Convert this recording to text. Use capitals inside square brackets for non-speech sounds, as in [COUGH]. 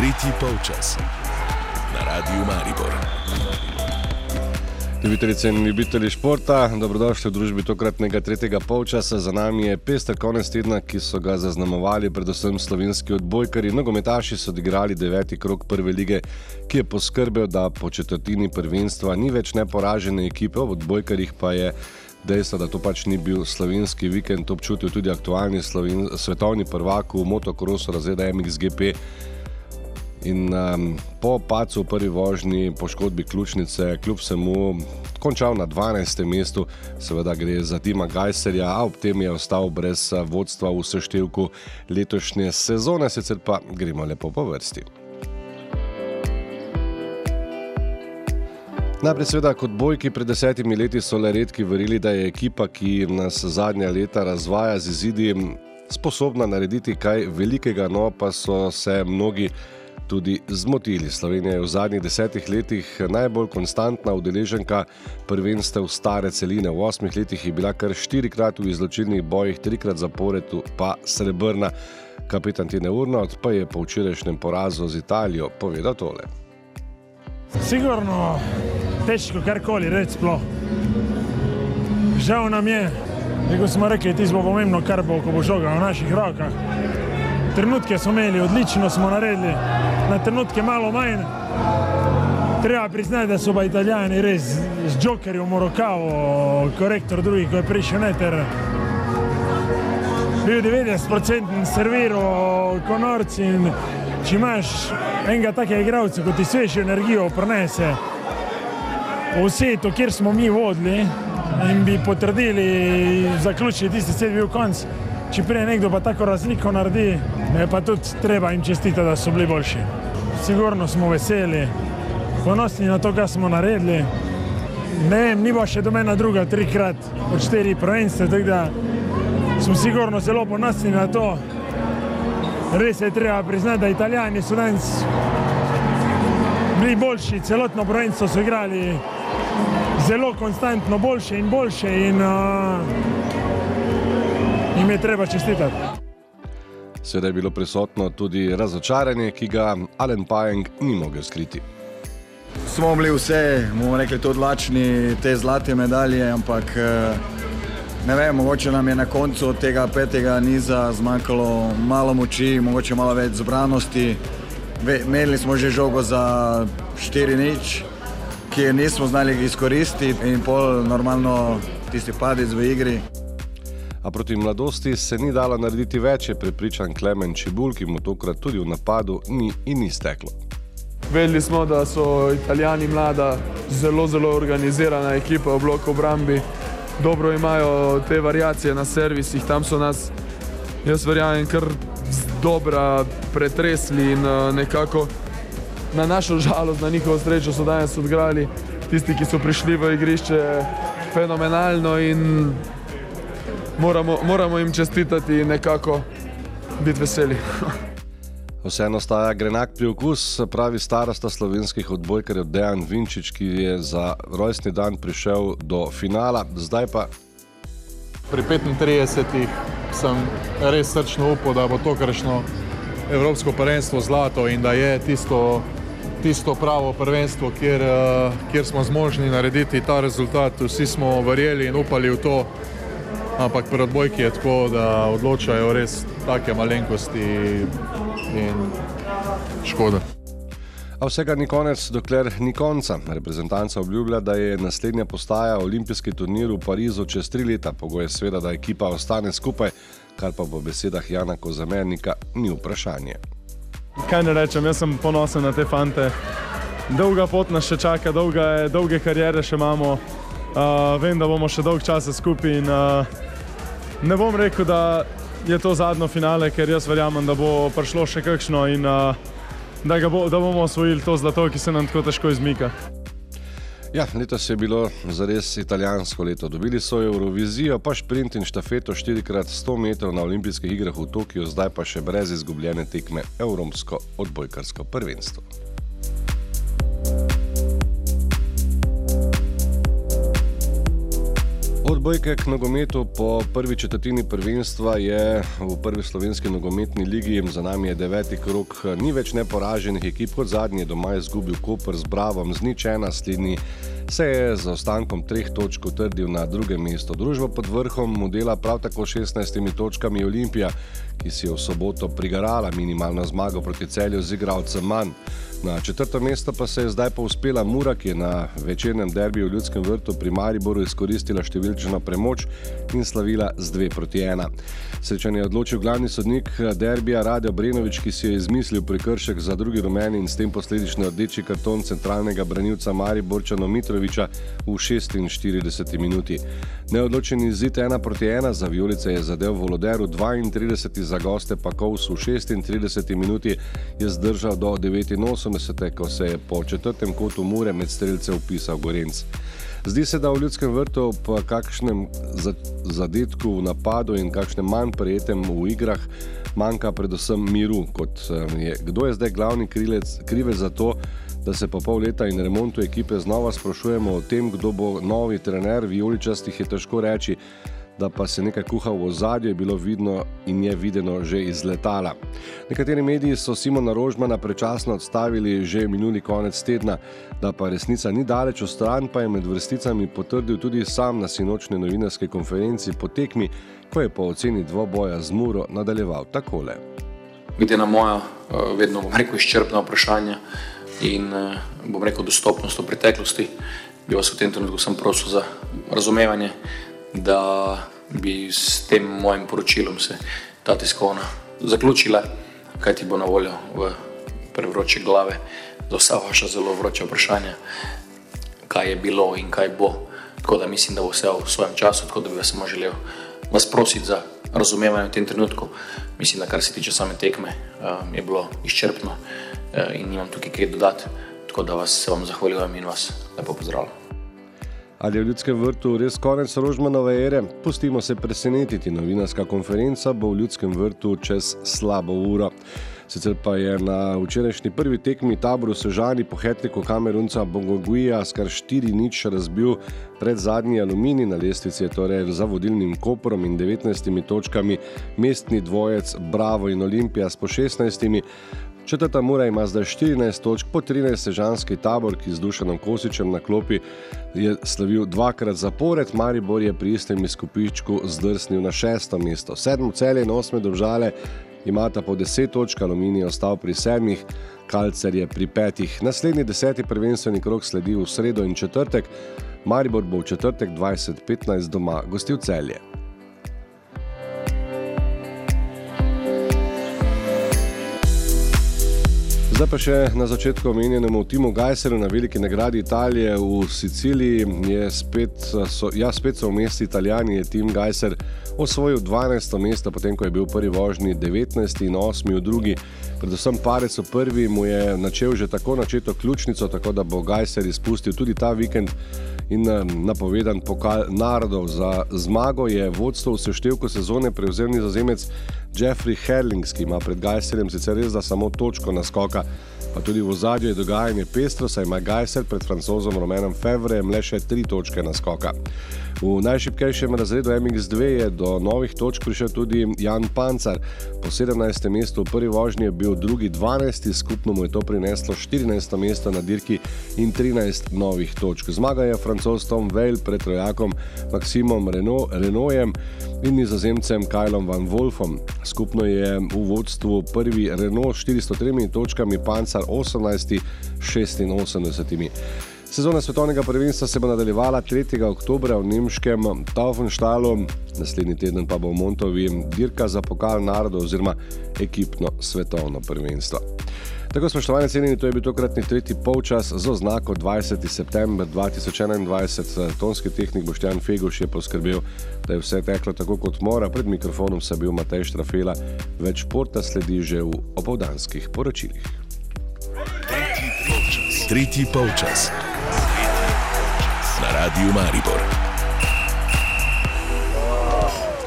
Tretji polčas na Radiu Maribor. Ljubitelice in ljubitelji športa, dobrodošli v družbi tokratnega tretjega polčasa. Za nami je pester konec tedna, ki so ga zaznamovali predvsem slovenski odbojkari. Nogometaši so odigrali deveti krok prve lige, ki je poskrbel, da po četrtini prvenstva ni več neporažene ekipe, v odbojkarjih pa je dejstvo, da to pač ni bil slovenski vikend, občutil tudi aktualni sloven, svetovni prvak v motokrosu razreda MXGP. In um, po pacu v prvi vožnji, poškodbi ključnice, kljub vsemu, končal na 12. mestu, seveda gre za Tima Gajserja, a ob tem je ostal brez vodstva v seštevku letošnje sezone, sicer pa gremo lepo po vrsti. Najprej, seveda, kot bojki pred desetimi leti so le redki verjeli, da je ekipa, ki nas zadnja leta razvaja z izidi, sposobna narediti kaj velikega, no pa so se mnogi tudi zmotili. Slovenija je v zadnjih desetih letih najbolj konstantna udeleženka prvenstev stare celine. V osmih letih je bila kar štirikrat v izločilnih bojih, trikrat zapored pa srebrna. Kapitan Tine Urnot pa je po včerajšnjem porazu z Italijo povedal tole. Sigurno težko karkoli reči sploh. Žal nam je, kot smo rekli, ti smo pomembno, kar bo, ko bo žoga v naših rokah. Trenutke smo imeli, odlično smo naredili, na trenutke malo manj. Treba priznati, da so pa italijani res z jokerjem v rokavo, korektor drugi, ko je prišel neter. Bil 90% serviral, konorci in če imaš enega takega igralca, kot ti svežo energijo prenese, vse to, kjer smo mi vodili in bi potrdili, zaključili tisti sedmi konc. Če prej nekdo pa tako razliko naredi, pa tudi treba jim čestitati, da so bili boljši. Sigurno smo veseli, ponosni na to, kar smo naredili. Ne vem, ni bo še do mena druga, trikrat od štiri prvenstva, tako da smo sigurno zelo ponosni na to. Res je treba priznati, da italijani so danes bili boljši, celotno prvenstvo so igrali zelo konstantno boljše in boljše in uh, jim je treba čestitati. Seveda je bilo prisotno tudi razočaranje, ki ga Alan Pajeng ni mogel skriti. Smo bili vse, bomo rekli, tudi odlačni te zlate medalje, ampak ne vem, mogoče nam je na koncu tega petega niza zmanjkalo malo moči, mogoče malo več zbranosti. Imeli smo že žogo za 4 nič, ki je nismo znali izkoristiti in pol normalno tisti padec v igri. A proti mladosti se ni dalo narediti več, je prepričan Klemen Čibul, ki mu tokrat tudi v napadu ni in ni steklo. Vedeli smo, da so italijani mlada, zelo, zelo organizirana ekipa v bloku obrambi. Dobro imajo te variacije na servisih, tam so nas, jaz verjamem, kar dobro pretresli in nekako na našo žalost, na njihovo srečo so danes odigrali tisti, ki so prišli v igrišče fenomenalno in moramo, moramo jim čestitati in nekako biti veseli. [LAUGHS] Vseeno ostaja grenak pri okus, pravi starosta slovenskih odbojkarjev Dejan Vinčič, ki je za rojstni dan prišel do finala, zdaj pa. Pri 35 sem res srčno upal, da bo to kršno Evropsko prvenstvo zlato in da je tisto, tisto pravo prvenstvo, kjer, kjer smo zmožni narediti ta rezultat. Vsi smo verjeli in upali v to, ampak pri odbojki je tako, da odločajo res take malenkosti in škoda. A vsega ni konec, dokler ni konca. Reprezentanca obljublja, da je naslednja postaja olimpijski turnir v Parizu čez tri leta. Pogoj je seveda, da ekipa ostane skupaj, kar pa po besedah Jana Kozamernika ni vprašanje. Kaj ne rečem, jaz sem ponosen na te fante. Dolga pot nas še čaka, dolga, dolge karijere še imamo. Uh, vem, da bomo še dolg časa skupaj in uh, ne bom rekel, da je to zadnjo finale, ker jaz verjamem, da bo prišlo še kakšno in uh, da, bo, da bomo osvojili to zlato, ki se nam tako težko izmika. Ja, letos je bilo zares italijansko leto. Dobili so Eurovizijo, pa šprint in štafeto 4x100 metrov na olimpijskih igrah v Tokiu, zdaj pa še brez izgubljene tekme Evropsko odbojkarsko prvenstvo. Odbojke k nogometu po prvi četrtini prvenstva je v prvi slovenski nogometni ligi, za nami je deveti krok, ni več neporaženih ekip kot zadnji, doma je izgubil Koper z Bravom, z nič ena slednji. Se je z ostankom treh točk utrdil na drugem mestu. Družba pod vrhom modela prav tako 16 točkami Olimpija, ki si je v soboto prigarala minimalno zmago proti celju z igralcem manj. Na četrto mesto pa se je zdaj povzpela Mura, ki je na večernem derbiju v Ljudskem vrtu pri Mariboru izkoristila številčno premoč in slavila z 2 proti 1. Srečanje je odločil glavni sodnik derbija Radio Brenovič, ki si je izmislil prekršek za drugi rumeni in s tem posledično rdeči karton centralnega branilca Mariborčana Mitroviča v 46 minuti. Neodločen izid 1 proti 1 za Violice je zadev Voloderu 32, za goste pa Kovs v 36 minuti je zdržal do 89, ko se je po četrtem kotu Mure med strelce upisal Gorenc. Zdi se, da v ljudskem vrtu po kakšnem zadetku v napadu in kakšnem manj prijetem v igrah manjka predvsem miru. Je. Kdo je zdaj glavni krivec za to, da se po pol leta in remontu ekipe znova sprašujemo o tem, kdo bo novi trener, vijoličastih je težko reči, da pa se nekaj kuha v ozadju, je bilo vidno in je videno že iz letala. Nekateri mediji so Simona Rožmana prečasno odstavili že minuli konec tedna, da pa resnica ni daleč v stran, pa je med vrsticami potrdil tudi sam na sinočni novinarski konferenci po tekmi, ko je po oceni dvoboja z Muro nadaljeval takole. Glede na moja, eh, vedno bom rekel, izčrpna vprašanja in eh, bom rekel dostopnost v preteklosti, bi vas v tem trenutku prosil za razumevanje, da bi s tem mojim poročilom se ta tiskovna zaključila, kaj ti bo na voljo v prevroče glave za vsa vaša zelo vroča vprašanja, kaj je bilo in kaj bo. Tako da mislim, da bo vse v svojem času, tako da bi vas samo želel vas prositi za razumevanje v tem trenutku. Mislim, da kar se tiče same tekme, eh, je bilo izčrpno. Eh, in nimam tukaj kaj dodati. Tako da vas se vam zahvaljujem in vas lepo pozdravljam. Ali je v Ljudskem vrtu res konec Rožmanove ere? Pustimo se presenetiti. Novinarska konferenca bo v Ljudskem vrtu čez slabo uro. Sicer pa je na včerajšnji prvi tekmi taboru Sežani po hetniku Kamerunca Bongoguija skar 4 nič razbil pred zadnji aluminij na lestvici, torej za vodilnim Koprom in 19 točkami, mestni dvojec Bravo in Olimpija s po 16. Četrta mura ima zdaj 14 točk, po 13 sežanski tabor, ki z Dušanom Kosičem na klopi je slavil dvakrat zapored, Maribor je pri istem izkupičku zdrsnil na šesto mesto. Sedmo celje in osme države imata po 10 točk, aluminij ostal pri sedmih, kalcer je pri petih. Naslednji deseti prvenstveni krok sledi v sredo in četrtek, Maribor bo v četrtek 2015 doma gostil celje. Zdaj pa še na začetku omenjenemu Timu Gajseru na veliki nagradi Italije v Siciliji. Spet so, ja, spet so v mestu Italijani, je Tim Gajser osvojil 12. mesto, potem ko je bil v prvi vožnji 19. in 8. v drugi. Predvsem parec v prvi mu je načel že tako načeto ključnico, tako da bo Gajser izpustil tudi ta vikend in napovedan pokal narodov. Za zmago je vodstvo v seštevku sezone prevzel nizozemec Jeffrey Herlings, ki ima pred Gajserjem sicer res da samo točko naskoka, pa tudi v zadju je dogajanje pestro, saj ima Gajser pred francozom Romenom Fevrejem le še tri točke naskoka. V najšipkejšem razredu MX2 je do novih točk prišel tudi Jan Pancar. Po 17. mestu v prvi vožnji je bil drugi 12. skupno mu je to prineslo 14. mesto na dirki in 13 novih točk. Zmaga je francoz Tom Veil pred trojakom Maksimom Renojem in nizozemcem Kajlom Van Wolfom. Skupno je v vodstvu prvi Renault 403 točkami, Pancar 18. 86. Sezona svetovnega prvenstva se bo nadaljevala 3. oktober v nemškem Taufenštalu, naslednji teden pa bo v Montovi dirka za pokal narodov oziroma ekipno svetovno prvenstvo. Tako spoštovane cenjeni, to je bil tokratni tretji polčas z oznako 20. september 2021. Tonski tehnik Boštjan Feguš je poskrbel, da je vse teklo tako kot mora. Pred mikrofonom se je bil Matej Štrafela, več športa sledi že v opoldanskih poročilih. Tretji polčas. Tretji polčas. Radio Maribor.